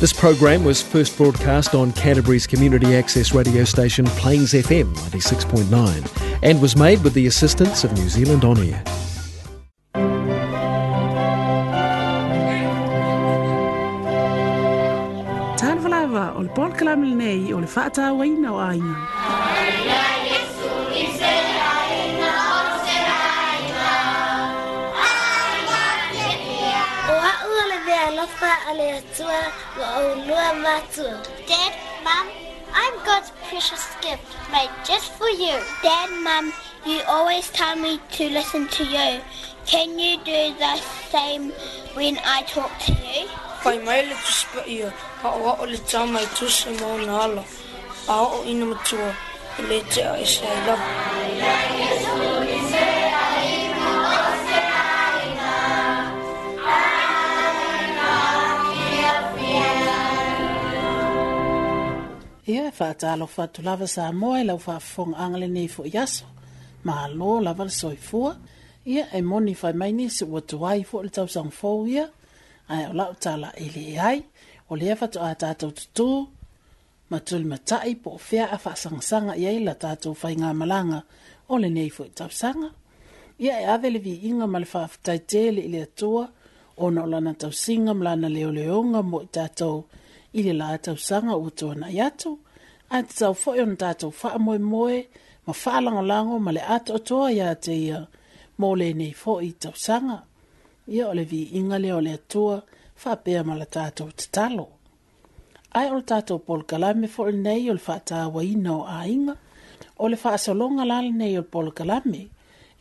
This program was first broadcast on Canterbury's community access radio station Plains FM 96.9 and was made with the assistance of New Zealand On Air. Tan falava o le pol kalamilnei o le fata waina o papa ale atua wa au lua matua. Dad, mom, I'm God's precious gift made just for you. Dad, mom, you always tell me to listen to you. Can you do the same when I talk to you? Pai mai le tu spa ia, ka o o le tau mai tu se mō nā ala. A o ina matua, le te a e se ai la. Ai ai, Jesus, Ia e whātālo whātu lava sa moe lau whāfong angale nei fo iaso. Ma alo lava le soi fua. Ia e moni whai maini se ua tuai fo le tau sang fau ia. Ai au lau tāla e le ai. O le e whātu a tātou tutu. Ma tuli matai po o fea a whāsangasanga ia i la tātou whai ngā malanga. O le nei fo i tau sanga. Ia e avele vi inga ma le whāfutai tele i le atua. O na o lana tau singa ma lana leo leonga mo i tātou. Ia i le la tausaga ua toanai atu ae tatau foʻi ona tatou faamoemoe ma lango ma le a toʻatoa iā te ia mo lenei foʻi tausaga ia o le viiga lea o le atua faapea ma la tatou tatalo ae pol kalame tatou nei foʻi lenei o le faatauaina o aiga o le faasologa la lenei o le polokalame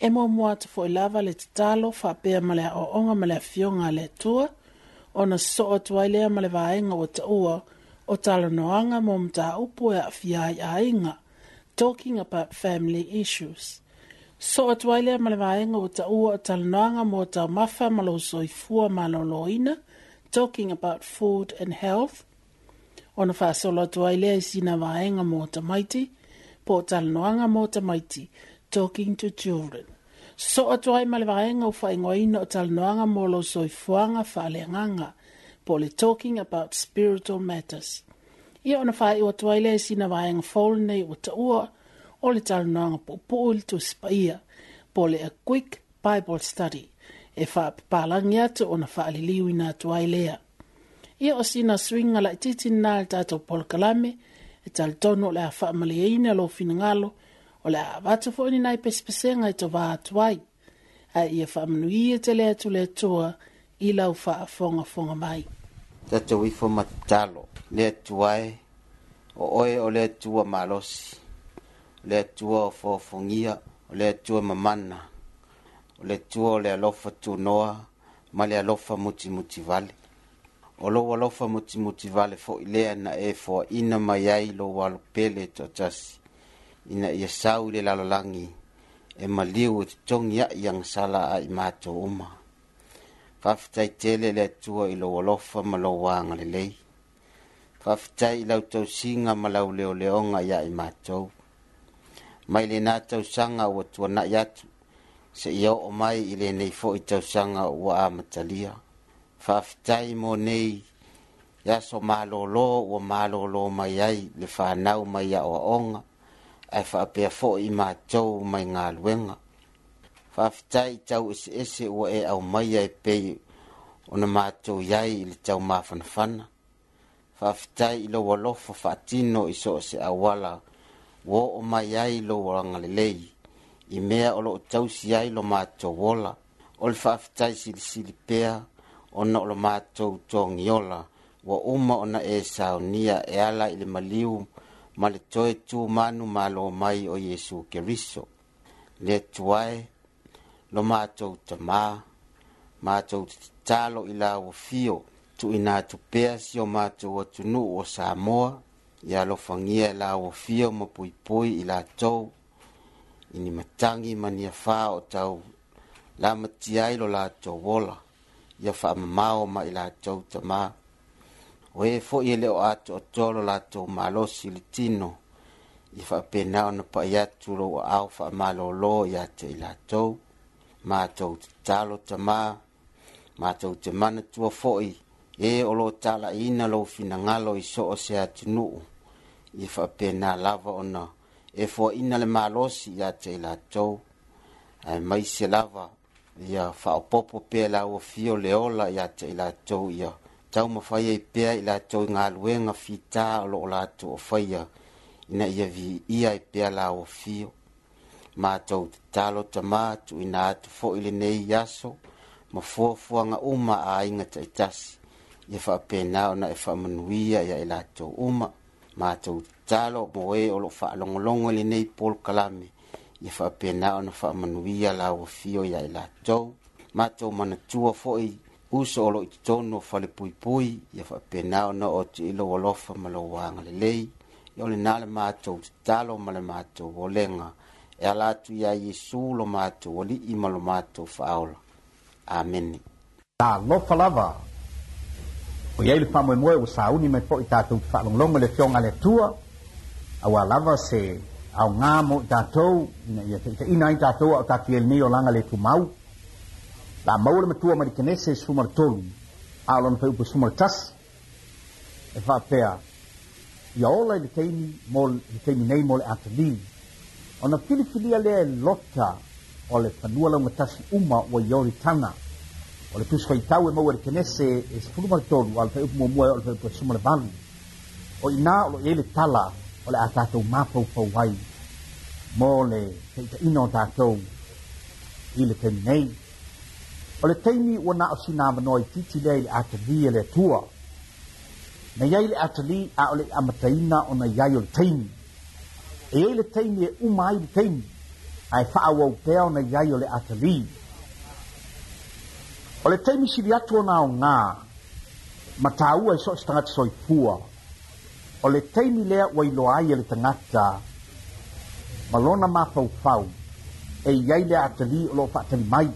e moamoa atu foʻi lava le tatalo faapea ma le aʻoaʻoga ma le afioga a le atua ona so o tuai lea ma le vaenga o ta ua o tala noanga mo mta upo e afiai a inga, talking about family issues. So o tuai lea ma le vaenga o ta ua o tala noanga mo ta mafa malo fua malo ina, talking about food and health. Ona wha solo tuai lea sina vaenga mo ta maiti, po tala noanga mo ta maiti, talking to children so atu ai male vaenga u faingo ina o tal noanga molo so i fuanga fale nganga pole talking about spiritual matters ia ona fa i atu ai le sina vaenga fol nei o te ua o le tal noanga po po to spaia pole a quick bible study e fa palangi atu ona fa aliliu ina atu ai ia o sina swinga la titi nal tato pol kalame e tal tono le a fa male ina lo finangalo ngalo o le avata fo ni nai pesipesenga i to vaa tuai. A ia whaamanuia te lea tu lea tua i lau faa fonga fonga mai. Tata wifo matalo lea tuai e, o oe o lea tua malosi, lea tua o fongia o lea tua mamana, o lea tua o lea lofa tu noa, ma lea lofa muti muti vale. O loa lofa muti muti vale fo ilea na e fo ina mai ai loa lupele e to tasi ina ia sau i le lalolagi e maliu o totogi ai agasala ai matou uma faafetaitele le atua i lou alofa ma le aga lelei faafetai i lautausiga ma lauleoleoga ia i matou mai lenā tausaga ua tuanaʻi atu seʻia oo mai i lenei foʻi tausaga ua amatalia faafetai monei e aso mālōlō ua mālōlō mai ai le fanau mai aʻoaʻoga ai fa pe fo i ma tau mai nga luenga fa fitai tau ese ese o e au mai ai pe on ma tau yai i tau ma fan fan fa fitai lo lo fo fa tino i so se awala wo o mai ai lo wanga le lei i mea o lo tau si ai lo ma tau wola ol le fa fitai sil sil pe ona lo ma tau tongiola wa uma ona e saunia e ala ili maliu ma le toe tumanu malo mai o iesu keriso le tuae lo matou tamā matou tatalo i lauafio tuuinā tupea si o matou atunuu o samoa ia alofagia e lauafio ma puipui i latou i ni matagi ma niafā o tau lamatia ai lo latou ola ia faamamao ma i latou tamā ua foʻi e le o a toʻatolo latou malosi le tino i faapena ona paʻi atu lou aao faamalōlō iā te i latou matou tatalo tamā matou te manatua foʻi e o loo talaʻiina lou finagalo i so o se atunuu ia faapena lava ona e foaʻina le malosi iā te i latou ae maise lava ia faaopoopo pea laua fio le ola iā te i latou ia tau mafai ai pea i latou i galuega fitā o loo latou afaia ina ia viia e pea la uafio matou tatalo tamā tuuina atu foʻi lenei aso ma fuafuaga uma aiga taʻitasi ia faapena ona e faamanuia ia i latou uma matou tatalo moē o loo faalogologo i lenei pol kalame ia faapena ona faamanuia la uafio ia i latou matou manatua foʻi uso o loo i totonu o falepuipui ia ona o te ilo alofa ma lou agalelei ia o lenā le matou tatalo ma le matou olega e ala atu iā iesu lo matou alii ma lo matou faaola amene talofa lava o iai le faamoemoe ua sauni mai foʻi tatou te faalogologo i le fioga le atua auā lava se aogā mo i tatou ina ia taʻitaʻina ai tatou ao tatuiai e lenei o laga le tumau La maua le matua malikenese i sumale tolu a lona peupu sumale tasi e faapea ia ola i le taimi mo le nei mo le atalili ona filifilia lea e lota o le fanua laugatasi uma ua iaolitana o le tusifaitau e maua le kenese e sefulu ma le tolu a le peupu muamua e o le peupu e valu o inā o loʻi tala o le a tatou mapaupau ai mo le tatou i le nei O le teimi o na o sina manoa i titi lea i le atali e le atua. Na iai le atali a o le amataina o na iai o le teimi. E iai le teimi e uma ai le teimi. Ai whaawau pēa o na iai o le atali. O le teimi siri atu o na o ngā. Matāua i so i stangata soifua. O le teimi lea wa iloa ai e le tangata. Malona mafau fau. E iai le atali o lo whaatali mai.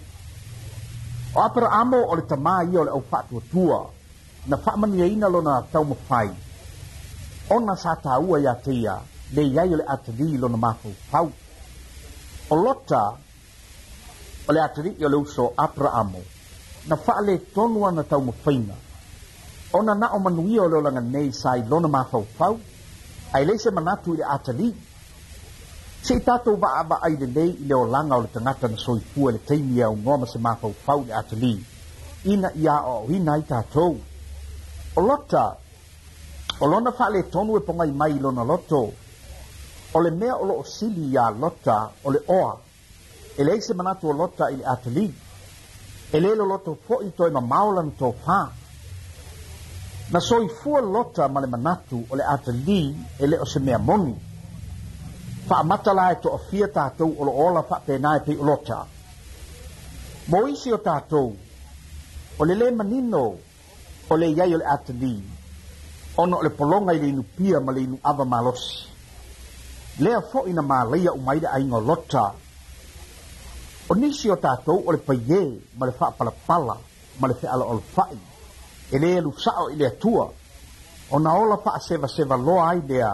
O apara amo o le tamā ia o le au whātua tua. Na whaamaniaina lo na tau mawhai. O na sā tāua ia teia, le iai o le atari lo na mātou pau. O lota, o le atari i ya o le uso apara amo. Na wha le tonua na tau mawhaina. O na na o manuia o le olanga nei sā lo na mātou pau. Ai leise manatu i ya atari. Ai se i tatou vaava'ai lelei i le olaga o le tagata na soifua le taimi e aunoa ma se mafaufau i le atali ina ia o'oina ai tatou o lota o lona fa'aletonu e pogai mai i lona loto o le mea o lo'o sili iā lota o le oa e leai se manatu o lota i le atali e lē lo loto fo'i toe mamao lana tofā na soifua lota ma le manatu o le atalii e lē o se mea moni fa mata la e to fia ta to o ola fa e pe nai pe locha mo isi o ta to o le le manino o le yai o le atni ono le polonga ile nu pia ma le nu ava malos le fo ina ma le ya umaida ai ngo locha o nisi o ta to o le pa ye ma le fa pala pala ma le fa ala ol fa ele lu sa o ile tua ona ola pa seva seva lo ai dea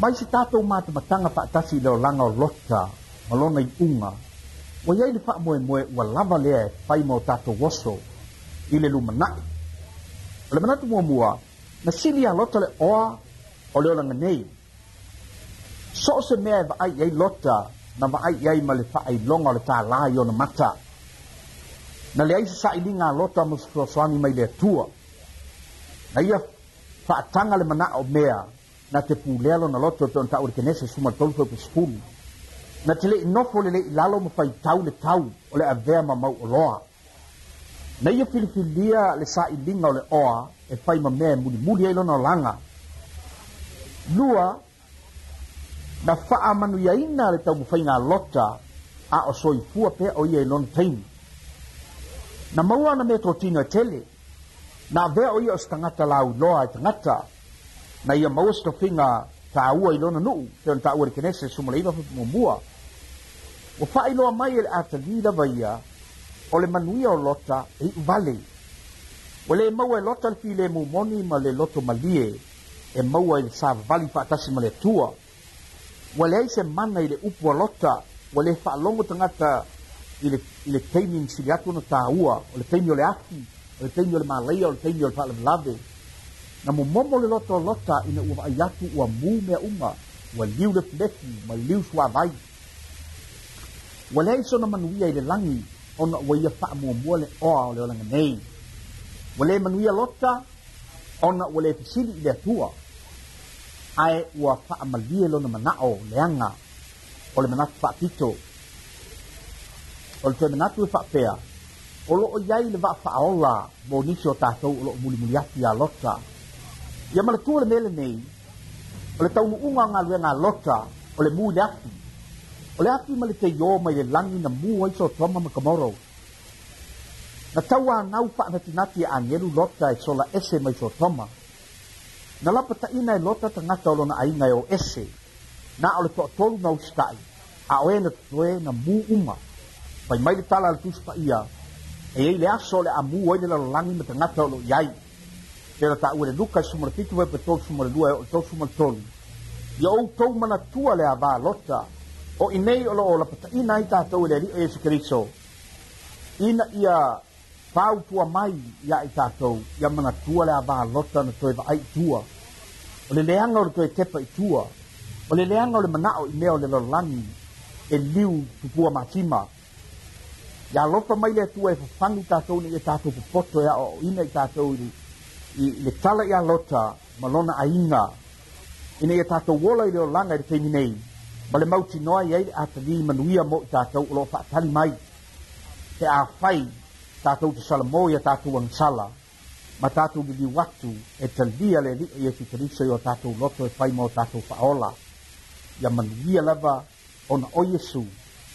mai se tatou matamataga faatasi i le olaga o lota ma lona iʻuga ua iai le faamoemoe ua lava lea e fai ma o tatou oso i le lumanaʻi o le manatu muamua na sili a lota le oa o le olaganei so se mea e vaai i lota na vaai i ai ma le faailoga o le tālā i ona mata na leai sasaʻiliga a lota ma sosoasoani mai le atua na ia faataga le manaʻo mea na te pulea lona loto pe ona taʻulekenese sumatolu pe sefulu na te leʻi nofo o le leʻi lalo ma faitau le tau o le avea ma mauʻoloa na ia filifilia le saʻiliga o le oa e fai ma mea e mulimuli ai lona olaga lua na faamanuiaina le taumafaigalota a o soifua pea o ia i lona taimi na maua ana mea totino e tele na avea o ia o se tagata lauiloa e tagata na ia mauasitofiga tāua i lona nuu pe ona tāua le kenese sumulaiva muamua ua faailoa mai e le a talī lava ia o le manuia o lota e i'u vale ua lē maua e lota le pile mumoni ma le loto malie e maua i le sa vavali faatasi ma le atua ua leai se mana i le upu a lota ua lē faalogo tagata i le i le taimi masili atu ona tāua o le taimi o le afi o le taimi o le malaia o le taimi o le faalavelave na mo momo le loto lota ina ua vaaiatu ua mū mea uma ua liu le fuleki ma liu suavai ua lea isona manuia i le lagi ona ua ia faamuamua le oa o le olaga nei ua lē manuia lota ona ua lē fesili i le atua ae ua faamalie lona manaʻo leaga o le manatu faapito o le toe manatu e faapea o loo iai le vaafaaola mo nisi o o loo mulimuli ati ia lota ia malatua le mea oleh o le taunuuga agaluega oleh o le mu le aki o le aki ma le teiō mai le lagi na mu ai soatoama ma komoro na tauanau faanatinati e agelu lota e sola ese mai soatoama na lapataʻina e lota tagata o lona aiga e o ese na o le toʻatolu na usitaʻi a oē na totoē na mu uma fai mai le tala a le tusi paia e ai le aso o le amū ai le lalolagi ma Tērā tā ua le luka i sumala fitu vai pa tau sumala lua e o tau sumala tolu. Ia ou tau mana tua le a vā lota. O inei o loo lapata ina i tātou le rio Yesu Keriso. Ina ia pautua mai ia i tātou. Ia mana tua le a vā lota na toi vai tua. O le leanga o le toi tepa i tua. O le leanga o le manao i mea o le lolani. E liu tupua matima. Ia lopa mai le tua e fafangi tātou ni e tātou popoto ia o ina i tātou i le tala ia lota ma lona ainga ina ia e tātou wola i leo langa i te teimi nei ma le mauti noa iai le atali i manuia mo i tātou o loo whaatali mai te a whai tātou te salamo i a tātou angsala ma tātou li watu e talia le li i e ki tarisa i o tātou loto e whai ma o tātou whaola ia manuia lava ona o Yesu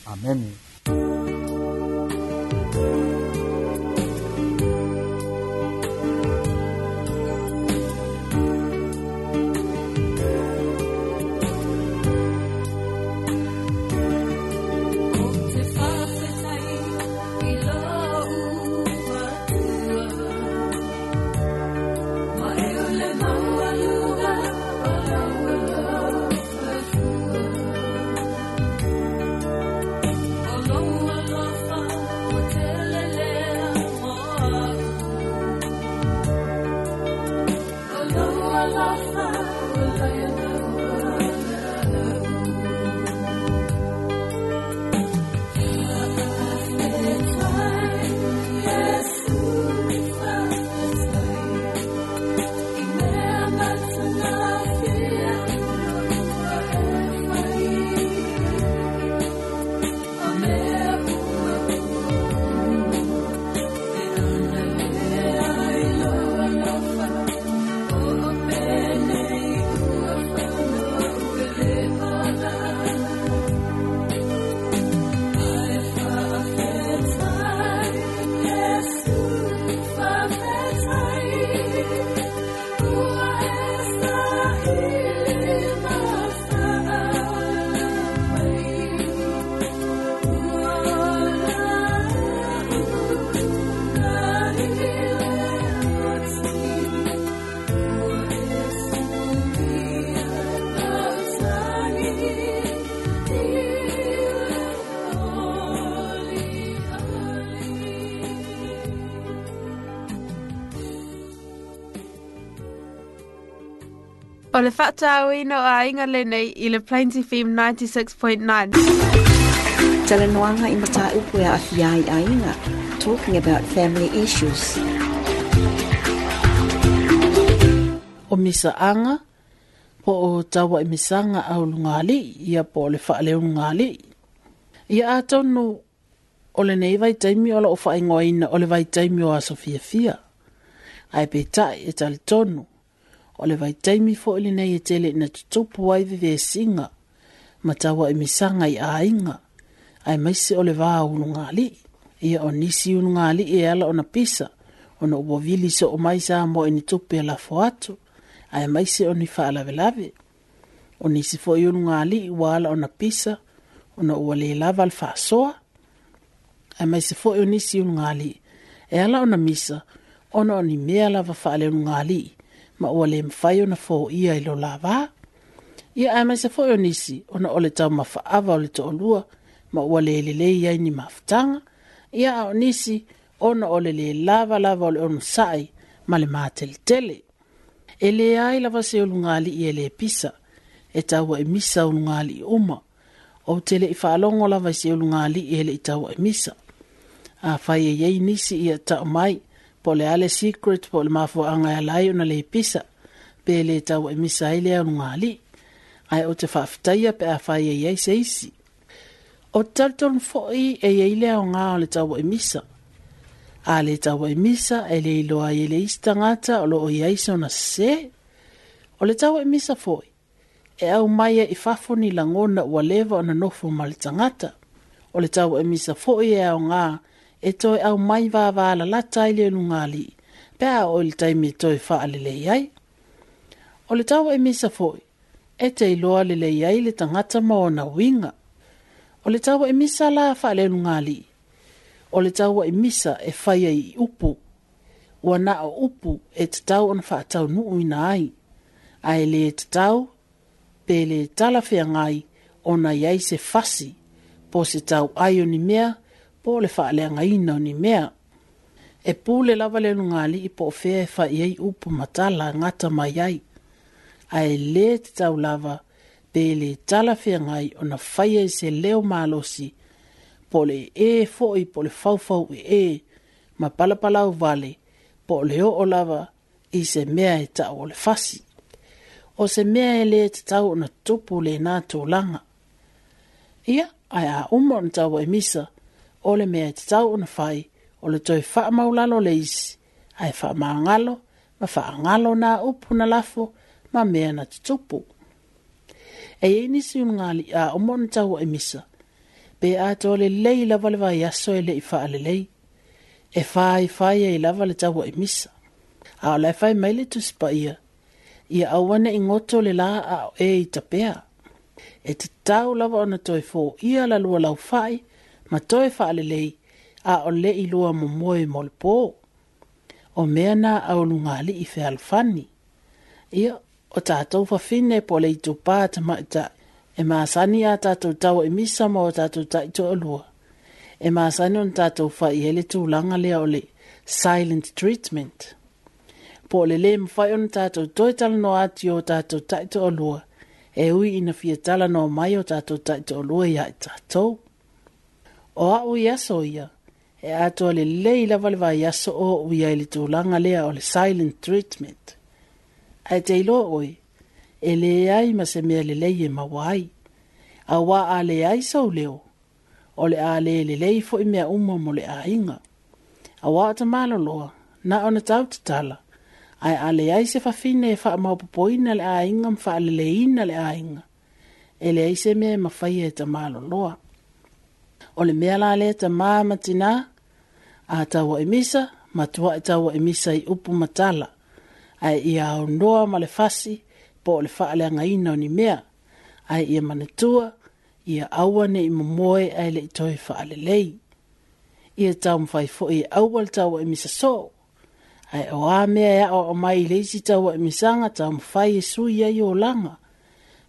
Amen. Amen. O le whata au ino a inga le nei i le Plains FM 96.9. Tala noanga i mata upu e a ai a inga, talking about family issues. O misa anga, po o tawa i misanga au lungali, ia po le wha leo lungali. Ia a tonu, o le nei vai taimi ola o wha ingoa ina, o le vai taimi o a Sofia Fia. Ai pe tai e tali tonu o le vaitaimi foʻi lenei e tele ina totopu ai vevesiga e ma taua e i misaga i aiga ae maisi o le va ulugalii ia o nisi ulugalii e ala ona pisa ona ua vili soo mai sa mo ini e tupe lafo atu ae maisi o ni faalavelave o nisi foʻi ulugalii ua ala ona pisa ona ua lē lava le faasoa ae maisi foʻi o nisi ulugalii e ala ona misa ona o ni mea lava faaleulugalii ma ua le mawhai o na fō ia i lo lava. Ia ai mai se fō o nisi o na ole tau mawha o le to olua ma ua le lele ia ni mawhatanga. Ia o nisi o na ole le lava lava o le onu sai ma le mātele tele. E le ai lava se o lungali i e le pisa e tau e misa o lungali i uma. O tele i whaalongo lava se o lungali i ele i tau e misa. A whai e yei nisi ia tau mai pole ale secret po le mafo anga ya e lai una le pisa pe le tau e misa ile anu ngali ai o te faftaia pe a fai e yei seisi o talton foi e yei le o nga o le tau e misa a le tau e misa e le ilo a yele istangata o lo o yei se ona se o le tau e misa foi e au mai e fafo ni langona ua lewa ona nofo ma le tangata o le tau e misa foi e au ngaa e toi au mai wā wā la la tai le nungali, pēa o le tai me toi wha ale le iai. O le tau e misa foi, e te iloa le le iai le tangata maona winga. O le tau e misa la wha ale nungali, o le tau e misa e whai ai upu, ua na o upu e te tau on wha tau nu uina ai, ai le e te tau, pe le tala whea ngai, o na iai se fasi, po se tau ai o ni mea, pole le fa le nga ina ni mea. E pole le lava le nunga li i po fe e fa iei upu matala ngata mai ai. A e le te tau lava pe le tala fe ngai o na fai e se leo malosi. Po le e fo i po le fau e ma palapala u vale pole o lava i se mea e tau o le fasi. O se mea e le te o na tupu le nga langa. Ia, ai a umo tau e misa ole le mea te tau ona fai ole le toi wha maulalo le ai wha maangalo, ma wha angalo na upu na lafo, ma mea na te tupu. E e nisi un ngali a o tau e misa, pe a to le lei lava le vai aso e le i wha le lei, e wha i wha e lava le tau e misa. A o le fai mai le tuspa ia, ia awane i ngoto le la a o e i tapea. E te tau lava ona toi fo ia la lua lau fai, ma toe faalelei a o le iloa momoe mo le pō. O mea nā au lunga li i fe alfani. Ia, o tātou fa fine po le i tō pāta ma ita e māsani a tātou tau e misa mo o tātou tai tō alua. E māsani on tātou fa i hele tū langa lea o le silent treatment. Po le le mwhai on tātou toi tala no ati o tātou tai tō alua. E ui ina fia tala no mai o tātou tai tō alua i a tātou o a'u iaso o ia e atoa lelei lava le vaiaso o uia i le tulaga lea o le silent treatment ae te iloa oe e lē ai ma se mea lelei e maua ai auā a lē ai sau leo o le a lē lelei fo'i mea uma mo le āiga auā o tamāloloa na ona tautatala ae a lē ai se fafine e fa'amaopopoina le āiga ma fa'aleleina le āiga e leai se mea e mafaia e tamāloloa o le mea la le ta matina a taua emisa ma tua e taua emisa i upu matala ai ia o noa ma le fasi po o le faale angaina o ni mea ai ia manatua ia aua ne i momoe ai le itoe faale lei ia tau mwhai fo i aua le taua emisa so ai o a mea ea o mai le isi taua emisanga tau mwhai e sui ai o langa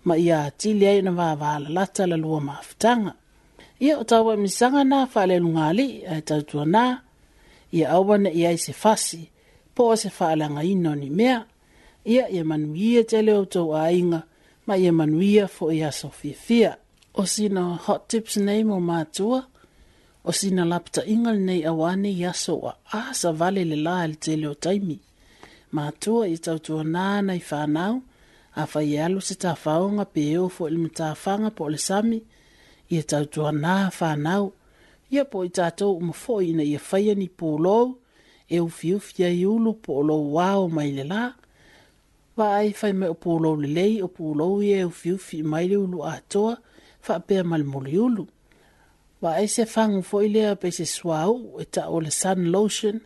ma ia atili ai na vaa vaa la lata la lua maafutanga ia o taua e misaga na faaalealuga alii ae tautuanā ia aua na ia i se fasi po o se faaalagaina o ni mea ia ia manuia te leo outou aiga ma ia manuia foʻi aso fiafia o sina hot tips nei mo matua o sina lapataʻiga lenei auā nei aso ua a savale le lā i le tele o taimi matua ia tautuanā nai fanau afaia e alu se tafaoga pe ō e foʻi e le matafaga po o le sami ia tautua nā whānau. Ia po i tātou umafoi na ia whaia ni pōlō, e ufi ufi ai ulu pōlō wāo mai le lā. Wa ai whai me o pōlō le lei o pōlō i e ufi ufi mai le ulu ātoa, whaapea malimoli ulu. Wa ai se whangu foi lea pe se swau e ta o le sun lotion,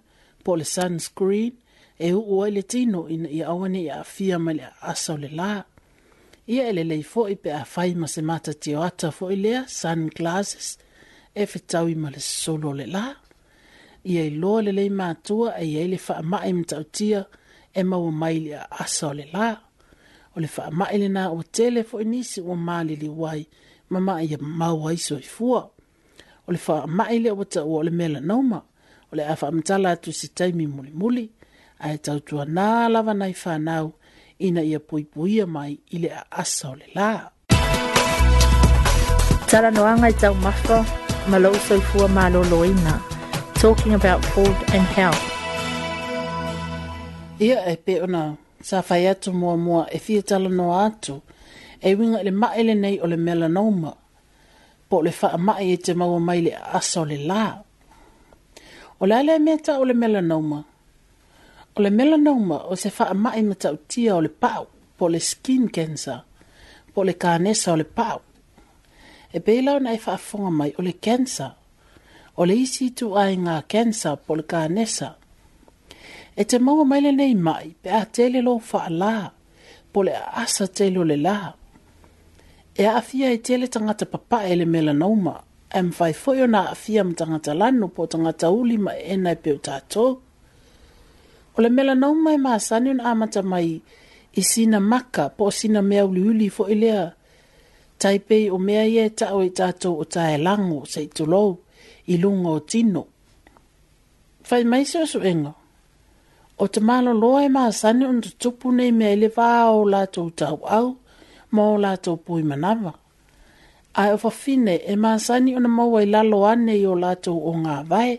po le sunscreen, e u oi le tino ina ia awane ia awhia mai le aso le laa ia e lelei foʻi pe a fai ma se matatio ata foʻi lea sun glasses e fetaui ma le sosolo e o le lā ia iloa lelei matua e iai le faamaʻi ma taʻutia e maua mai le aasa o le lā o le faamaʻi lenā ua tele foʻi nisi ua maliliu ai ma maʻi ia mau ai soifua o le faamaʻi lea ua taʻua o le melanoma o le a faamatala atu se taimi mulimuli ae tautuanā lava nai fanau ina ia puipuia mai i le aasa o le lā talanoaga i taumafa ma lou soifua malōlōina talking about food and health ia e pe ona sa fai atu muamua e fia talanoa atu e winga le maʻe lenei o le melanoma po o le faamaʻi e te maua mai le aasa o le lā o le ʻaeleai mea taʻu o le melanoma O le melanoma o se faa mai ma tautia o le pau, po le skin cancer, po le kānesa o le pau. E beilau nei faa fonga mai o le cancer, o le isi tu ai ngā cancer po le kānesa. E te maua mai nei mai, pe a tele lo faa la, po le asa tele o le la. E a afia e tele tangata papa e le melanoma, e mwhai foio na afia mtangata lanu po tangata ulima e nai peo tātou. O le mela nau mai maa sani un amata mai i sina maka po sina mea uliuli fo i lea. Taipei o mea ia e ta o e i tātou o tae lango sa i tulou i lunga o tino. Fai mai se su ingo. O te malo loa e maa sani un tupu nei mea i vaa o lātou tau au ma o lātou pui manawa. Ai o fafine e maa sani un maua i lalo ane i o lātou o ngā vai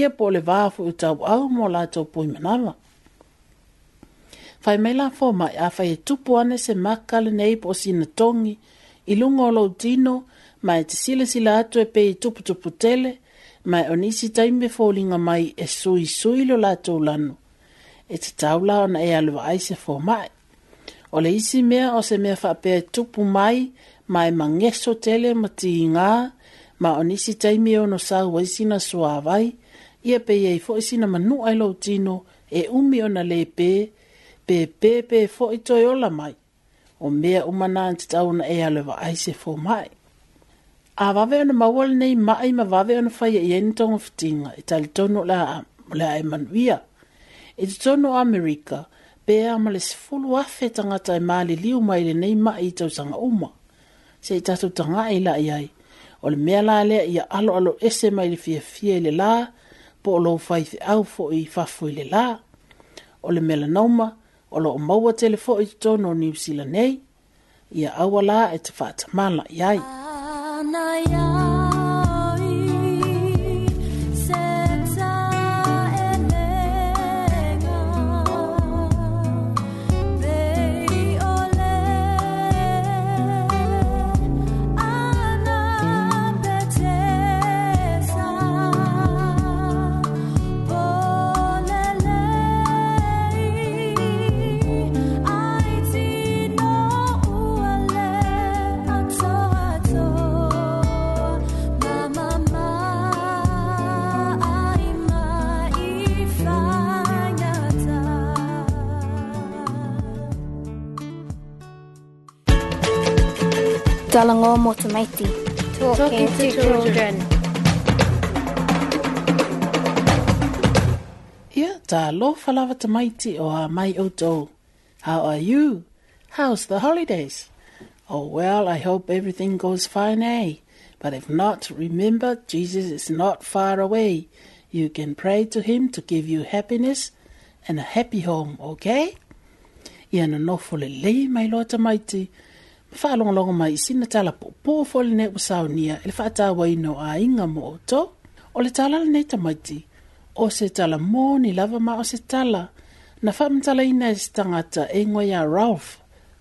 ia po le vā fu i tau au mō lātou pui manawa. Whai mei la fō mai a whai e tupu ane se makale nei po sina tongi, i lungo lo tino, mai te sila sila atu e pei tupu tupu tele, mai o nisi taime fōlinga mai e sui sui lo lātou lanu. E te tau lao na e alwa ai se fō mai. O le isi mea o se mea whapea e tupu mai, mai mangeso tele ma ti ngā, ma o nisi taimi o no sa huaisina sua vai, ia pe iei foʻi sina manuʻa i lou tino e umi ona lē pē pe pē pe foi toe ola mai o mea uma na te tauna e ale vaai se mai. a vave ona maua nei maʻi ma vave ona faia i ai na togafitiga e talitono o le aa o le ae manuia e totono o amerika pea ma le sefulu afe tagata e maliliu mai lenei maʻi i tausaga uma seʻi tatou tagaʻi e laʻi ai o le mea la lea ia aloalo ese mai le fiafia i le la fia fia po lo fai fi au fo i fafu i le la. O le mele nauma, o lo o maua telefo i tono o New nei, ia au ala e te fata mala iai. Ah, Homo Tomato. Talking, Talking to, to children. Ia talo falawa tamaiti o a mai outou. How are you? How's the holidays? Oh, well, I hope everything goes fine, eh? But if not, remember Jesus is not far away. You can pray to him to give you happiness and a happy home, okay? Ia na nofo my mai loa tamaiti. faalogologo mai i sina talapoopō folenei ua saunia i le faatāuaina o aiga mo oto o le tala lenei tamaiti o se tala mo ni lava ma o se tala na faamatalaina e se tagata e ya ralph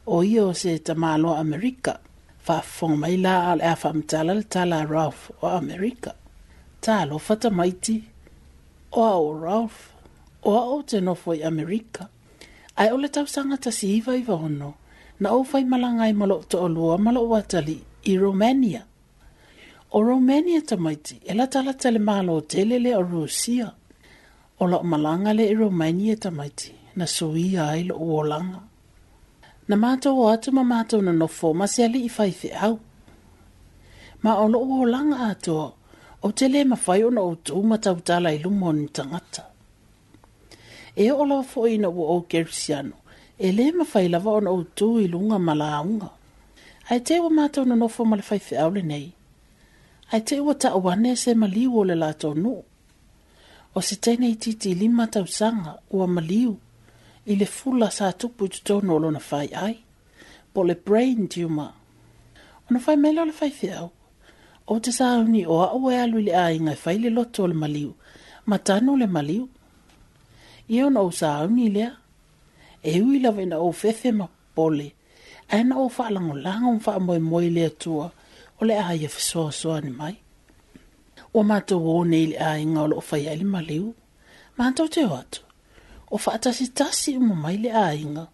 o ia o se tamāloa amerika faafofoga mai la a o le a faamatala le tala a ralph o amerika talofa tamaiti o a o ralph o a o te nofo i amerika ae o le tausaga tasiiva i vaono na o fai malanga i malo to olua malo watali i Romania. O Romania tamaiti, e la tala tele malo o telele o Rusia. O la malanga le i Romania tamaiti, na suia i lo uolanga. Na mātou o atu ma mātou na nofo, ma se ali i fai au. Ma o lo uolanga atua, o tele ma fai o na o tū ma tautala i lumo ni tangata. E o lo fo i na o o kersiano, e le mafai lava ona outu i luga ma launga ae te ua matou na nofo ma le faifeʻau lenei ae te ua taʻu ane se maliu o le latou nuu o se tenei titilima tausaga ua maliu i le fula sa tupu i totonu o lona fai ai po le brain tuma ona fai mele o le faifeʻau O te ni o aʻu e alu i le aiga e fai le loto o le maliu ma tanu le maliu ia ona ou sauni i lea e hui lawa ina o fefe ma pole. A ina o wha lango langa mwha moe moe le atua, o le aia fisoa soa ni mai. O mato o ne ili a inga o lo fai ali ma liu, mato te o atu. O wha atasi tasi umu mai le a inga,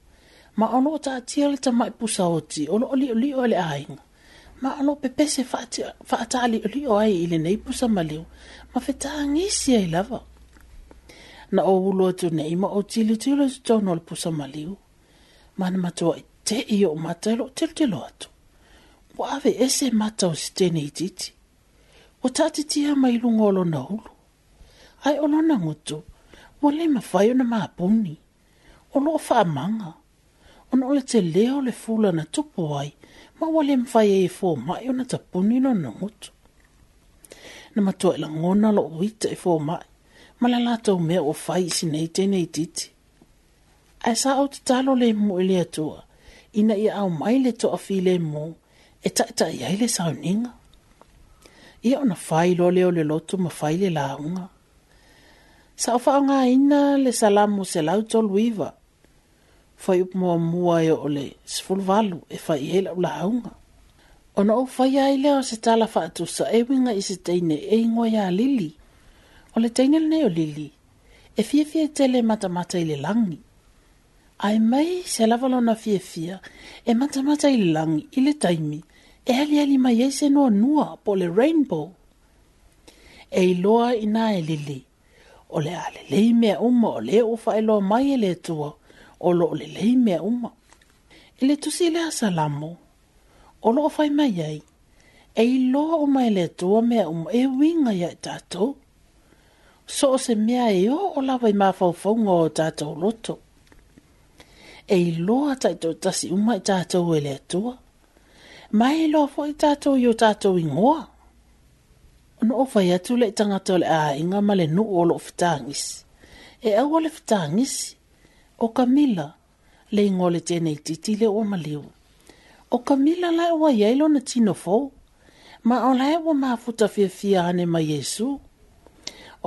ma ono o taatia le mai pusa oti, o lo oli oli o le a inga. Ma ono pepese wha atali oli o ai ili nei pusa ma liu, ma fetaa ngisi ai lava. Ma na o ulo atu nei ma o tili tili atu tono le pusa maliu. Mana matua i te i o matalo tilo tilo atu. Wawe ese mata o stene i titi. O tati tia mai lungolo na ulo. Ai o lona ngutu, wale mawhaio na maa puni. O loo faa manga. O no le te leo le fula na tupu ai, ma wale mawhaio e fō mai o na ta no na ngutu. Na matua la ngona lo uita e fō mai. Mala le latou mea ua fai i sinei tenei titi ae sa ou tatalo le mu i e le atua ina ia aumai le mo, e taʻitaʻi ai le sauniga ia ona fai loa lea le lotu ma fai le lauga sa o ina le salamu se lau toluiva fai upu moamua e oo le sefuluvalu e fai e ai laʻu lauga ona ou faia ai o se tala faatusa e uiga i se teine e igoa ia lili O le teine le neo lili, e fia fia e tele mata mata i le langi. Ai mai se lavalo na fia fia, e mata mata i le langi i le taimi, e ali ali mai e se noa nua po le rainbow. E iloa ina e lili, o le ale lei mea uma o le ufa e loa mai e le tua, o lo le lei mea uma. E le tusi le asalamo, o lo fai mai ai, e iloa uma e le tua mea uma e winga ya tatou so o se mea e o o lawa i mawhauwhaunga o tātou loto. E i loa taito tasi uma i tātou e le atua. Mai e loa fwa i tātou i o tātou ingoa. Ono o fai atu le tangata le a inga ma le nuu o lo fitangis. E au o le fitangis, o Camilla le ingo le tenei titi le o maliu. O Camilla lai o wa yeilo na tino fo, ma o lai o ma futa fia fia ane ma Yesu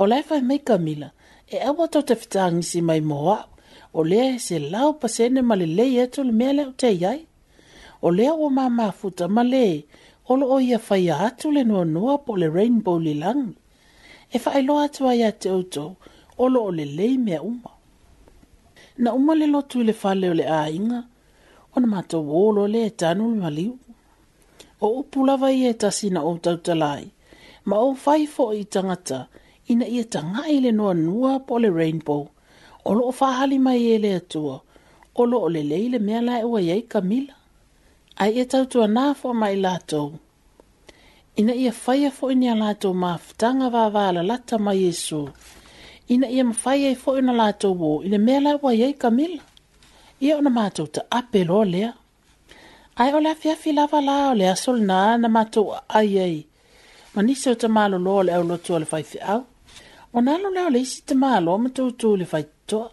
o lai fai mai kamila, e awa tau te fitangi si mai moa, o lea e se lau pasene ma le lei eto le mea leo te iai. O lea o maa maa futa ma le, o lo o ia fai atu le noa noa po le rainbow li lang. E fai loa atu ai te oto, o lo o le lei mea uma. Na uma le lotu le fale o le a inga, o na mato wolo le e tanu le maliu. O upulawa i e tasina o tautalai, ma o fai fo i tangata, o ina ia tanga i le noa nua po le rainbow. O loo whahali mai e le atua, o loo le leile mea lai ua iei kamila. Ai e tau tua nā fo mai lātou. Ina ia whaia fo ina lātou maafutanga vāvāla lata mai Yesu. Ina ia mawhaia i fo ina lātou wō, ina mea lai ua iei kamila. Ia ona mātou ta ape lo lea. Ai o la fia fi lava la o lea sol na na mātou ai ai. Manisa o ta mālo lo le au lotu o le fai fi au o nā lo leo leisi te mālo ma tū tū le fai tua.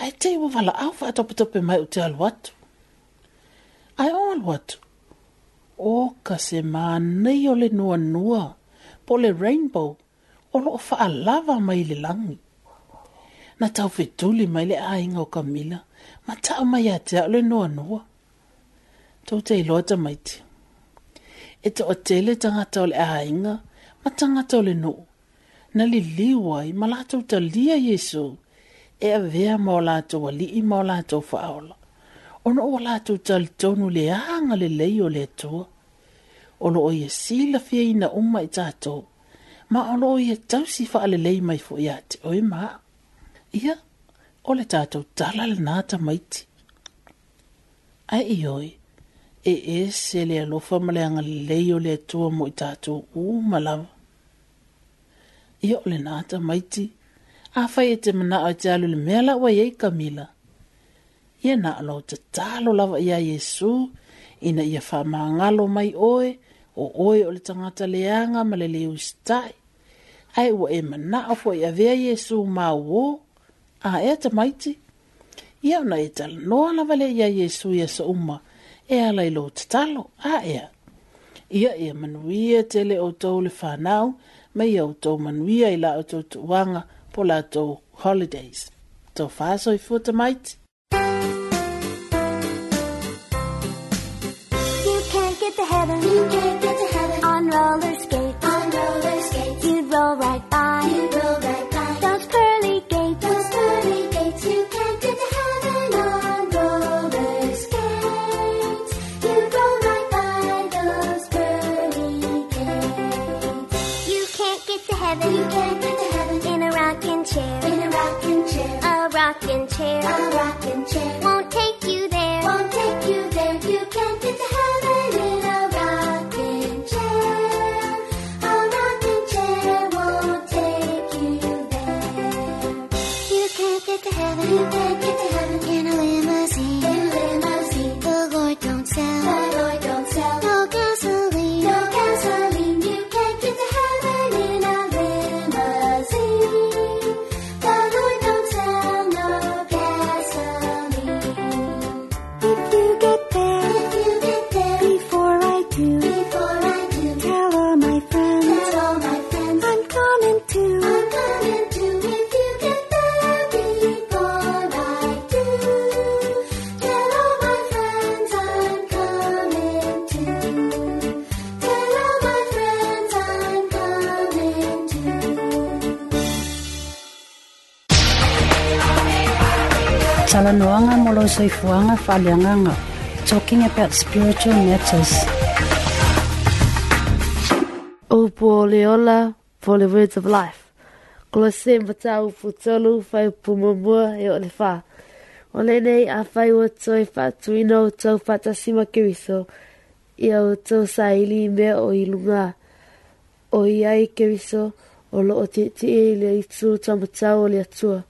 Ai te iwa wala au wha atopi tope mai u te aluatu. Ai o aluatu. O ka se mā nei o le nua nua, po le rainbow, o lo o wha lava mai le langi. Na tau fituli mai le ainga o ka mila, ma tau mai a te le nua nua. Tau te iloa maiti. E te o tele tangata o le ainga, ma tangata o le nuu na li liwa i ma latou talia Yesu e a vea ma o latou ali i ma o latou faaola. Ono o latou tal tonu le anga le lei o le atua. Olo o ia sila fia ina uma i tatou. Ma olo o ia tau si faa le lei mai fo iate o ima. Ia, o le tatou tala le nata maiti. Ai i oi, e e se le alofa ma le anga le lei o le atua mo i tatou uma lava ia o na ata maiti afai e te manaʻo e te alu le mea laʻua iai kamila ia na alou tatalo lava ia iesu ina ia faamagalo mai oe o oe o le tagata leaga ma le leu isitaʻi ae ua e manaʻo foʻi avea iesu mauō aea tamaiti ia ona e talanoa lava lea iā iesu ia so uma e ala i lou tatalo aea ia ia e manuia tele o outou le fanau mai au tō manuia i la o tō wanga po la tō holidays. Tō whāsoi fuata maiti. Tō heaven. You can get to heaven in a rocking chair. In a rocking chair. A rocking chair. A rocking chair. Won't soifuanga whaleanganga, talking about spiritual matters. Upo leola for the words of life. Kolose mata upo tolu whai pumamua e o le wha. O le nei a whai o toi whatuino o tau whatasima kiriso i au tau saili i mea o ilunga. O iai kiriso o lo o te te e le i tū tamatau o le atua.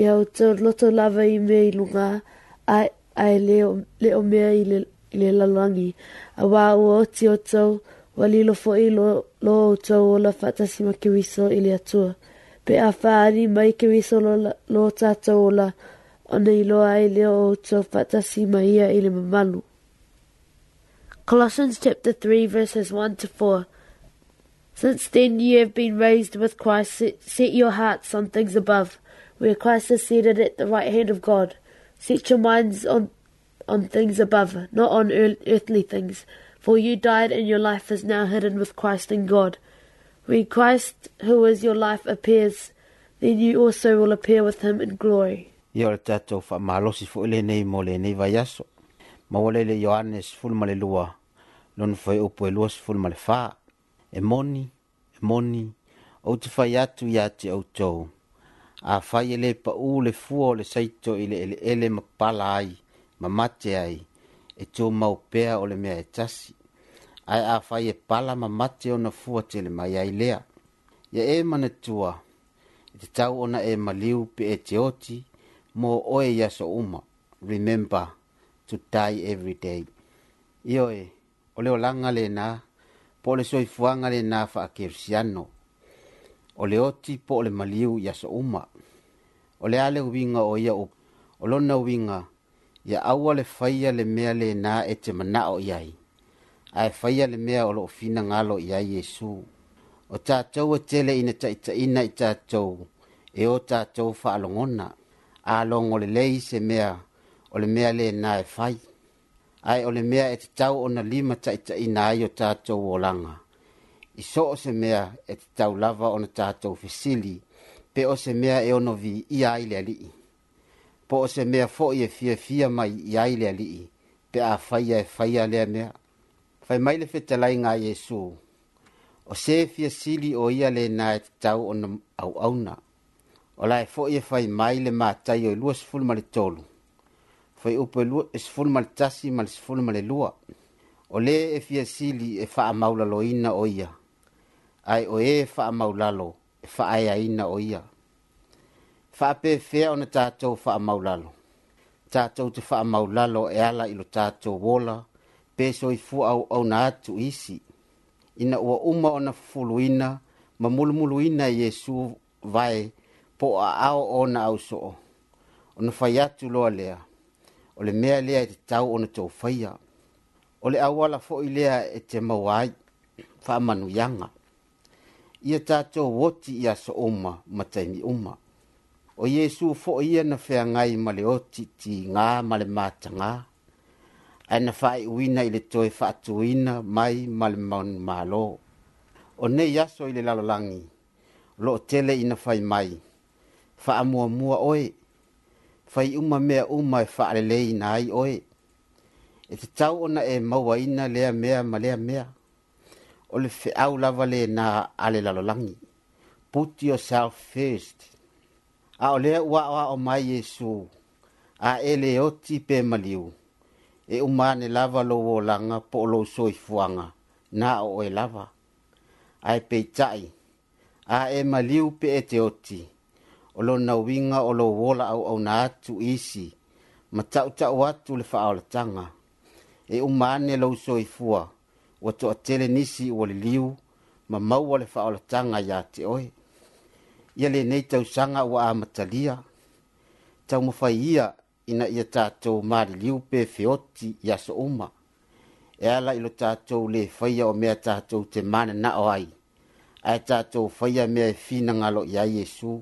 I au tau loto lava i mea ilunga. lunga. ai ai leo leo mea i le, i le lalangi a wā ua oti o tau wa lilo fo i lo, lo o tau o la fatasi ma ke wiso i le atua pe a whaari mai ke wiso lo, lo tātou o la ona i lo ai leo o tau fatasi ma ia i le mamalu Colossians chapter 3 verses 1 to 4 Since then you have been raised with Christ, set, set your hearts on things above, where Christ is seated at the right hand of God. Set your minds on, on things above, not on earthly things, for you died and your life is now hidden with Christ in God. When Christ, who is your life, appears, then you also will appear with him in glory. e moni, e moni, o te atu ia te a fai ele pa u le fua o le saito i ele ele ma pala ai, ma mate ai, e tō mau pea o le mea e tasi. Ai a fai e pala ma mate o na fuo te le mai ai lea. Ia e mana tua, e te tau ona e maliu pe e te oti, mō oe yaso uma, remember to die every day. Io e, o leo langa le nā, po le soifuanga le nā wha a kersiano, o le oti po le maliu yaso uma, o le ale uwinga o ia upu. O lona uwinga, ia awa le faya le mea le na e te mana o iai. Ai faya le mea o lo ufina ngalo iai Yesu. O tātou e tele ina ta ita ina i tātou, e o tātou fa alongona. A long o le lei se mea, o le mea le na e fai. Ai o le mea e te tau o na lima ta ita ina ai o tātou o langa. I so o se mea e te tau lava o na tātou fesili. pe o se mea e ono vi i le alii. Po o se mea fo i e fia fia mai i le alii, pe a faia e faia lea mea. Fai mai le fetalai nga Yesu, o se fia sili o ia le na e tau ona au O la e fo i e fai mai le mātai o i lua ma le tolu. Fai upo e lua ma le tasi male ma le lua. O le e fia sili e faa maula o ia. Ai o e faa maulalo. faaeaina o ia faapefea ona tatou faamaulalo tatou te faamaulalo e ala i lo tatou ola pe soifuaauauna atu isi ina ua uma ona fufuluina ma mulumuluina e iesu vae po o aao ona ausoo ona fai atu loa lea o le mea lea e te tau ona toufaia o le auala foʻi lea e te maua ai faamanuiaga ia tatou oti i aso uma ma taimi uma o iesu foʻi ia na feagai ma le oti tigā ma le matagā ae na faaiʻuina i le toe faatuuina mai ma le malo o nei aso i le lalolagi loo tele ina fai mai faamuamua oe fai uma mea uma e faalelei na ai oe e tatau ona e mauaina lea mea ma lea mea o le feʻau lava lenā a le lalolagi put yourself first a o lea ua aʻoaʻo mai iesu a e lē oti pe maliu e uma ane lava lou olaga po o lou soifuaga na o oe lava ae peitaʻi a e maliu pe e te oti o lona uiga o lou olaauauna atu isi ma taʻutaʻu atu le faaolataga e uma ane lou soifua ua toʻatele nisi ua liu, ma maua le faaolataga iā te oe ia lenei tausaga ua amatalia taumafai ia ina ia tatou maliliu pe feoti i aso uma e ala i lo tatou lē o mea tatou te mananaʻo ai ae tatou faia mea e ngalo ia iesu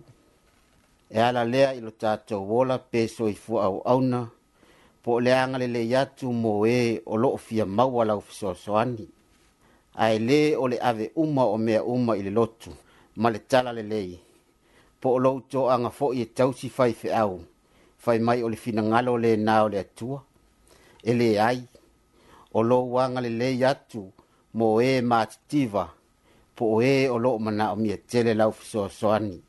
e ala lea ilo lo tatou ola pe soifua au auna, po le anga le le yatu mo e o lo fia maua lau fisoasoani. Ai le o le ave uma o me uma i le lotu, ma le tala le lei. Po lo lou anga fo i e tausi fai fe au, fai mai o le fina ngalo le na o le atua. ele ai, o lo wanga le le yatu mo e ma tiva, po e o lo mana o me tele lau fisoasoani.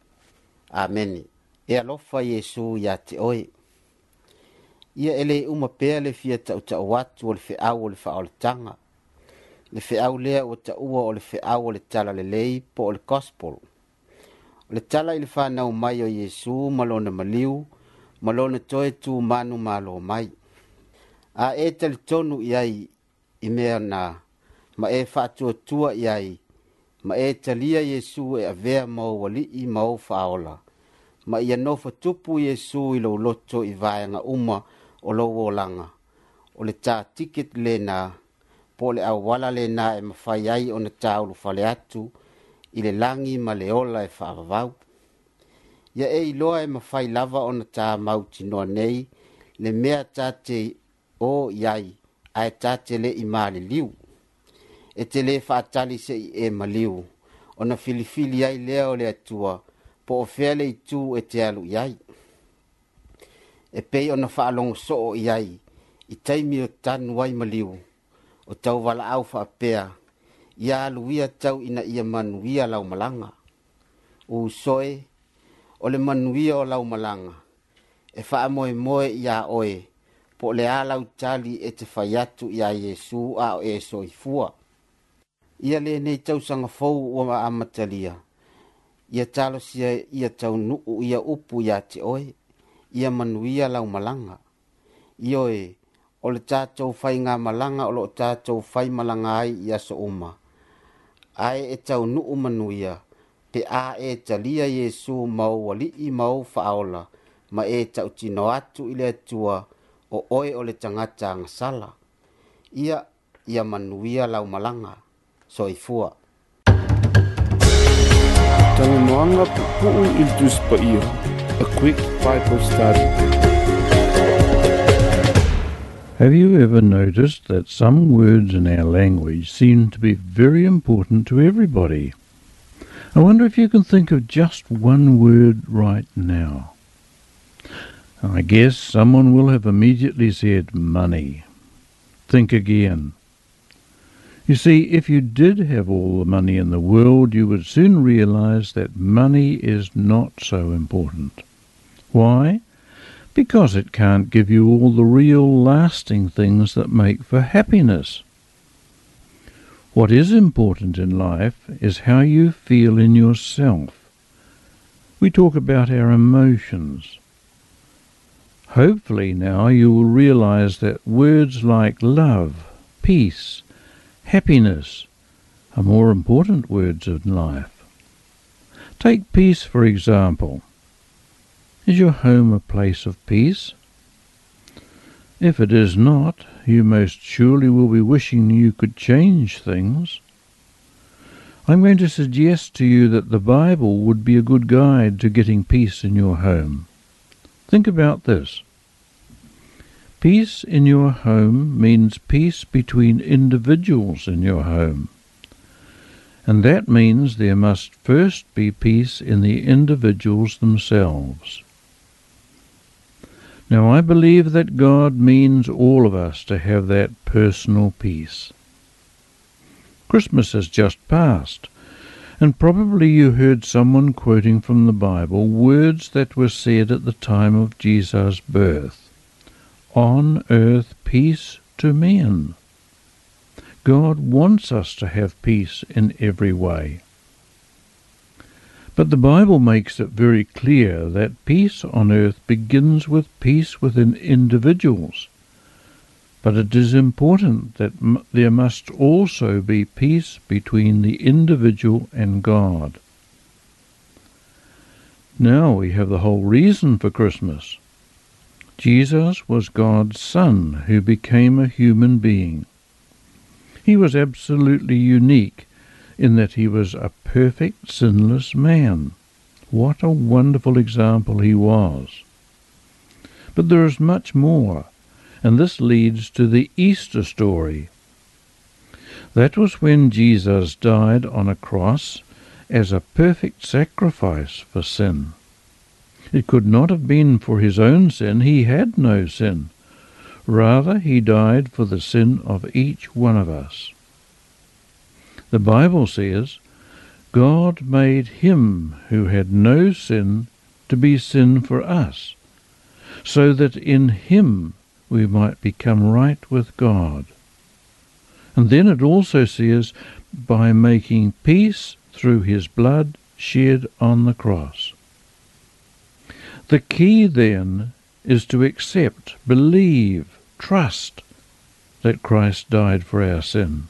Amen. E alofa Yesu ya te oe ia e lē uma pea le fia taʻutaʻu atu o le feʻau o le faaoletaga le feʻau lea ua taʻua o le feʻau o le tala lelei po o le gospel o le tala i le fanau mai o iesu ma lona maliu ma lona toe tumanu malo mai a e talitonu i ai i mea na ma e faatuatua i ai ma e talia iesu e avea ma ou alii ma ou faaola ma ia nofa tupu iesu i lou loto i vaeaga uma o lou olaga o le tatiket lenā po e o le auala lenā e mafai ai ona taulufale atu i le lagi ma le ola e faavavau ia e iloa e mafai lava ona tamautinoa nei le mea tate o i ai ae tate leʻi maleliu e te lē faatali seʻi e maliu ona filifili ai lea o le atua po o fea le itū e te alu i ai e pei ona faalogo soo i ai i taimi o tanu ai ma liu o tau valaau faapea ia aluia tau ina ia manuia laumalaga usoe o le manuia o laumalaga e faamoemoe iā oe po o le ā lautali e te fai atu iā iesu a o esoifua ia lenei tausagafou ua amatalia ia talosia ia taunuu ia upu iā te oe ia manuia lau malanga. Ia e, o le tātou fai ngā malanga o lo tātou fai malanga ai ia so uma. Ae e tau nuu manuia, te a e talia Yesu mau wali i mau faaola, ma e tau tino atu ile atua o oe o le tangata ngasala. Ia, ia manuia lau malanga, so i fua. Tangu maanga pupu il tuspa ia. a quick Bible study. Have you ever noticed that some words in our language seem to be very important to everybody? I wonder if you can think of just one word right now. I guess someone will have immediately said money. Think again. You see, if you did have all the money in the world, you would soon realize that money is not so important. Why? Because it can't give you all the real lasting things that make for happiness. What is important in life is how you feel in yourself. We talk about our emotions. Hopefully now you will realize that words like love, peace, Happiness are more important words in life. Take peace, for example. Is your home a place of peace? If it is not, you most surely will be wishing you could change things. I'm going to suggest to you that the Bible would be a good guide to getting peace in your home. Think about this. Peace in your home means peace between individuals in your home. And that means there must first be peace in the individuals themselves. Now, I believe that God means all of us to have that personal peace. Christmas has just passed, and probably you heard someone quoting from the Bible words that were said at the time of Jesus' birth on earth peace to men. God wants us to have peace in every way. But the Bible makes it very clear that peace on earth begins with peace within individuals. But it is important that m- there must also be peace between the individual and God. Now we have the whole reason for Christmas. Jesus was God's Son who became a human being. He was absolutely unique in that he was a perfect, sinless man. What a wonderful example he was! But there is much more, and this leads to the Easter story. That was when Jesus died on a cross as a perfect sacrifice for sin. It could not have been for his own sin, he had no sin. Rather, he died for the sin of each one of us. The Bible says, God made him who had no sin to be sin for us, so that in him we might become right with God. And then it also says, by making peace through his blood shed on the cross. The key then is to accept, believe, trust that Christ died for our sin.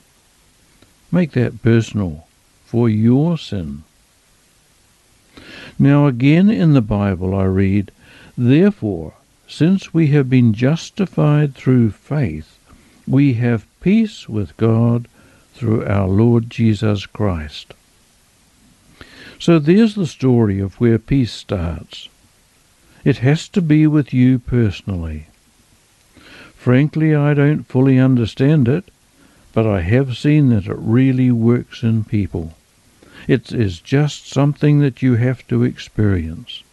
Make that personal for your sin. Now, again in the Bible, I read, Therefore, since we have been justified through faith, we have peace with God through our Lord Jesus Christ. So there's the story of where peace starts. It has to be with you personally. Frankly, I don't fully understand it, but I have seen that it really works in people. It is just something that you have to experience.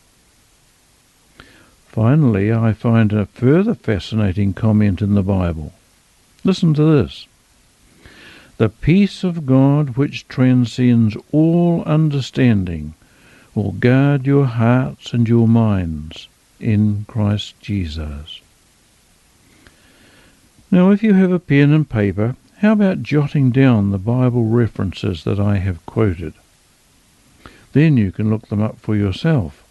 Finally, I find a further fascinating comment in the Bible. Listen to this. The peace of God which transcends all understanding or guard your hearts and your minds in Christ Jesus. Now, if you have a pen and paper, how about jotting down the Bible references that I have quoted? Then you can look them up for yourself.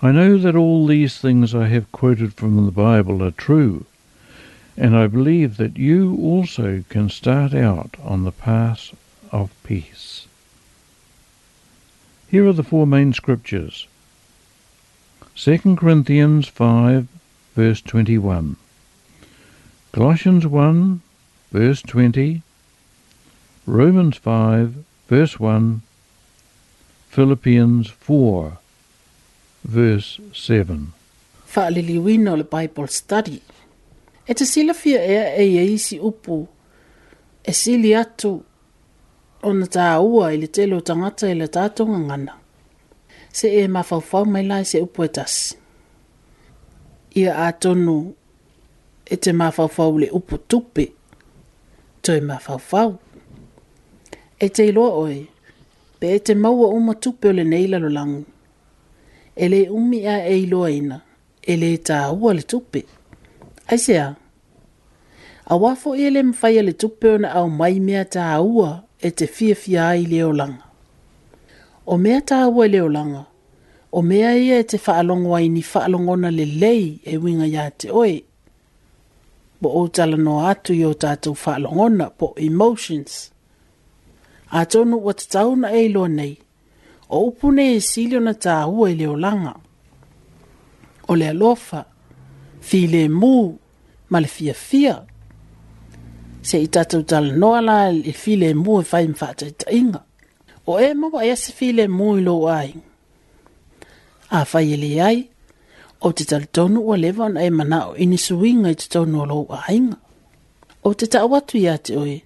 I know that all these things I have quoted from the Bible are true, and I believe that you also can start out on the path of peace. Here are the four main scriptures 2 Corinthians 5, verse 21, Colossians 1, verse 20, Romans 5, verse 1, Philippians 4, verse 7. Fa'aliliwina o le Bible study. E te sila fia ea e eisi upu, e sili atu ona tāua i le telo tangata i ta tonga ngana. Se e mawhawhau mai lai se upoe Ia a tonu e te mawhawhau le upo tupe, toi mawhawhau. E te lo oi, pe e te maua ma tupe o le neilalo langu. E le umi a e iloa ina, e le tāua le tupe. Aisea, a wafo e le mwhaia le tupe ona au mai mea ta ta e te fiafia ai langa. O mea tāua e langa, o mea ia e te whaalongo ai ni whaalongona le lei e winga ia te oe. Bo o tala no atu i o tātou whaalongona po emotions. A tonu o te tauna e lo nei, o upune e silio na tāua i e leolanga. O le lofa, fi le mū, ma le Fia se i tatou tala noa la e file mu e fai mwha inga. O e mawa e se file mu i lo ai. A fai ele ai, o te tala tonu ua lewa na e mana o ini suinga i te tonu o lo inga. O te tau atu i ate oe,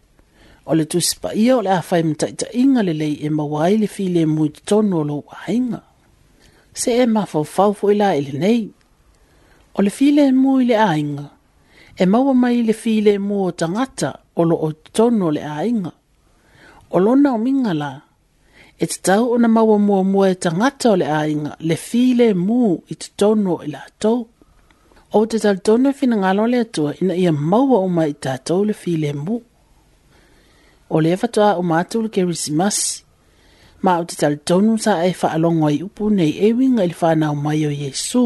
o le tu sipa ia o le a fai mwha inga le lei e mawa ai le file mu i te tonu o lo inga. Se e mawha fau fau i la ele nei, o le file mu i le a inga e maua mai le fi le o tangata o lo o tono le ainga. O lona o minga la, e te tau o na maua mua mua e tangata o le ainga, le fi le mua i te tono i la tau. O te tau tono fina ngalo le atua ina ia maua o mai ta tau le fi le mua. O le efatoa o mātu ke kerisimasi, ma o te tau tono sa e alongo i upu nei e winga ili whanau mai o Yesu. Yesu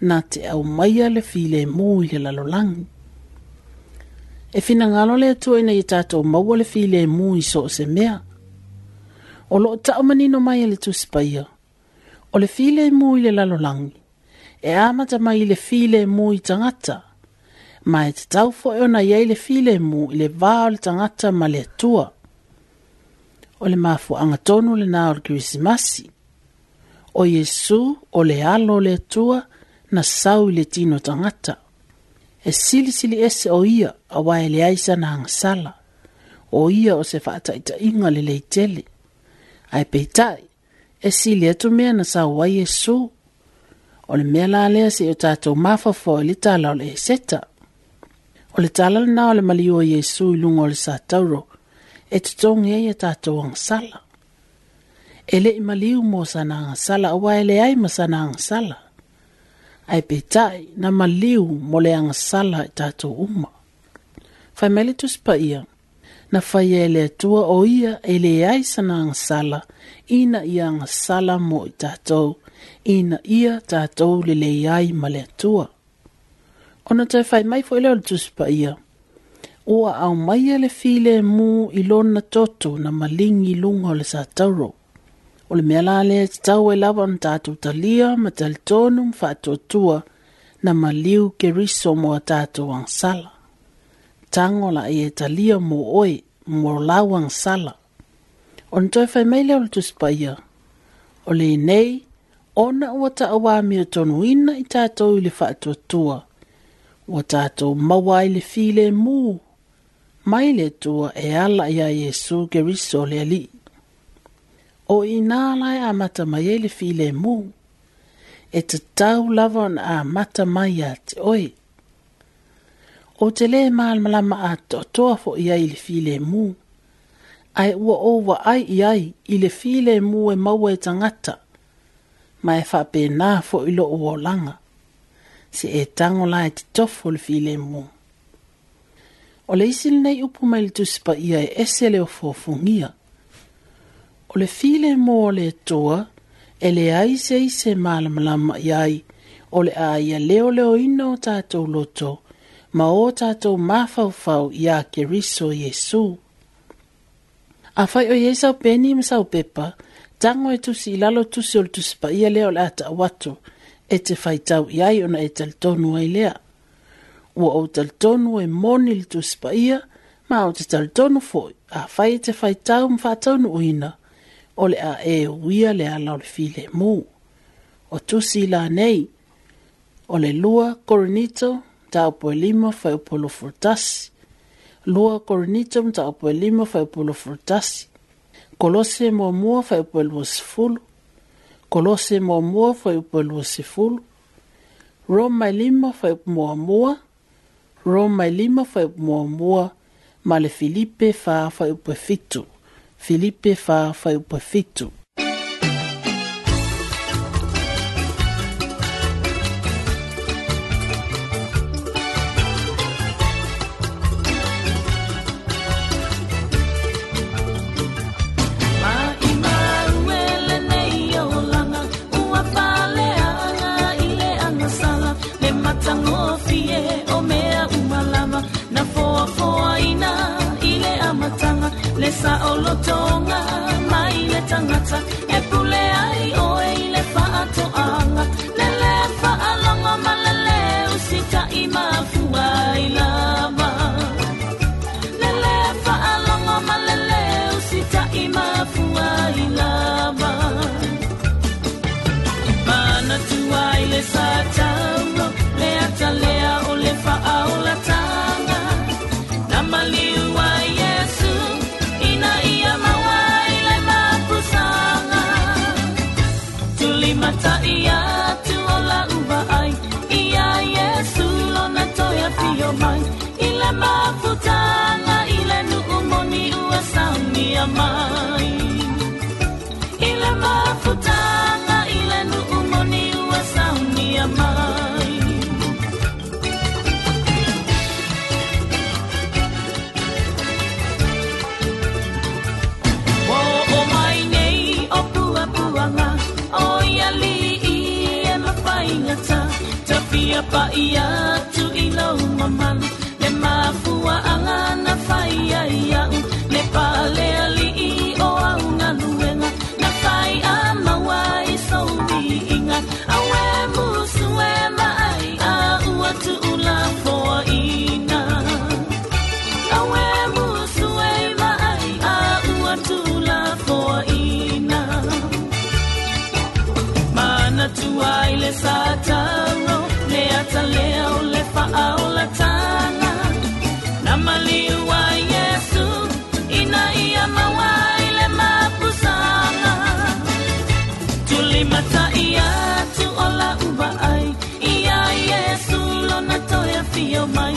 na te au maia le file mō i le lalolangi. E fina ngalo le atua ina i tātou maua le file mō i so se mea. O lo ta manino mai le tūsipaia. O le file mō i le lalolangi. E amata mai le file mō i tangata. Ma e te tau fo e ona iei le file mō i le vā le tangata ma le atua. O le mafu angatonu le nā o le O Yesu o le alo le atua le atua na sau i le tino tangata. E silisili ese o ia a waele aisa na angasala, o ia o se fata ita inga le leitele. Ai peitai, e sili etu mea na sau wa Yesu. O le mea la alea se o tato mafafo le tala o le seta. O le tala na o le mali o Yesu ilungo o le satauro, e tutongi e tato angasala. E le imaliu mo sana angasala, a waele ai ma sana angasala ai pe tai na maliu mo le angasala e tatou uma. Fai mele tu ia, na fai e le atua o ia e le aisa na angasala, ina ia angasala mo i tatou, ina ia tatou le le ai ma le atua. Ona tai fai mai fo ele o le tu ia, ua au mai ele file mu ilona toto na malingi lunga o le satauro, o le mea la lea e tatau e lava ona tatou talia ma talitonu ma faatuatua na maliu keriso mo a tatou agasala tago laia e talia mo oe mo lau agasala ona toe faimai lea o le tusi paia o leinei ona ua taʻauā miotonuina i tatou i le faatuatua ua tatou maua ai le filemū mai le atua e ala iā iesu keriso o le alii o i nā lai a mata mai ele fi le mū. E te tau lava a mata mai a te oi. O te le maal malama a to toa fo i ai le fi le mū. Ai ua o wa ai i ai i le fi le mū e maua e tangata. Ma e wha pē nā fo i lo o langa. Se e tango lai te tofo le fi le mū. O le isil nei upu le tusipa ia e ese le o fōfungia. Ia o le file mō le toa, e le ai se i se malamalama i ai, o le ai leo leo ino o tātou loto, ma o tātou mafaufau i a ke riso Jesu. A fai o Jesu peni ma sau pepa, tango e tusi i lalo tusi o le tusi pa ia leo le ata watu, e te fai tau i ai ona e tal tonu ai lea. Ua o tal tonu e moni le tusi pa ia, ma o te tal tonu a fai e te fai tau mfa tonu uina. ina o le a e uia le ala o le fi le mu. O tusi la nei, o le lua koronito, ta upo lima fai upo lo furtasi. Lua koronito, ta upo lima fai upo lo furtasi. Kolose mua mua fai upo lo sifulu. Kolose mua mua fai upo lo sifulu. Roma lima fai upo mua mua. Roma lima fai upo mua mua. Male Filipe fa fai upo fitu. Roma Felipe Farr foi o prefeito satano le ata leo le faaolatana na mali wa yesu ina ia mawai le mapusana tulimata ia tu ola uba ai ia yesu lona mai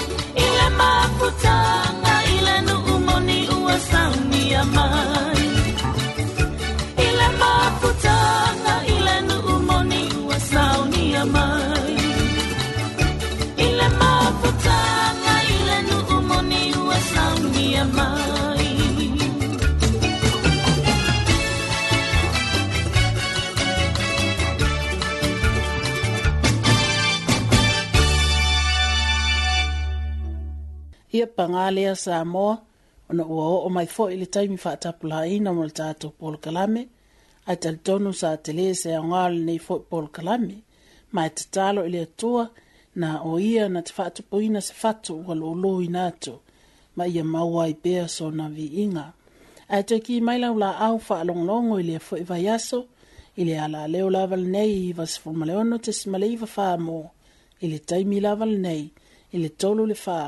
ia pangalea sa moa ona ua oo mai foʻi i le taimi faatapulaina mo le tatou pol kalame ae talitonu sa tele se aogao lenei foʻi pol kalame ma e tatalo i le atua na o ia na te faatupuina se fatu ua lūlū inā atu ma ia maua i pea sona viiga ae toeki mai lau laau faalogologo i lea foʻi vaiaso i le a laleo lava lenei i vasefuma le ono tesi ma le ifa fa mo i le taimi lava lenei i le tolu le faa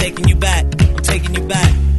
taking you back. I'm taking you back.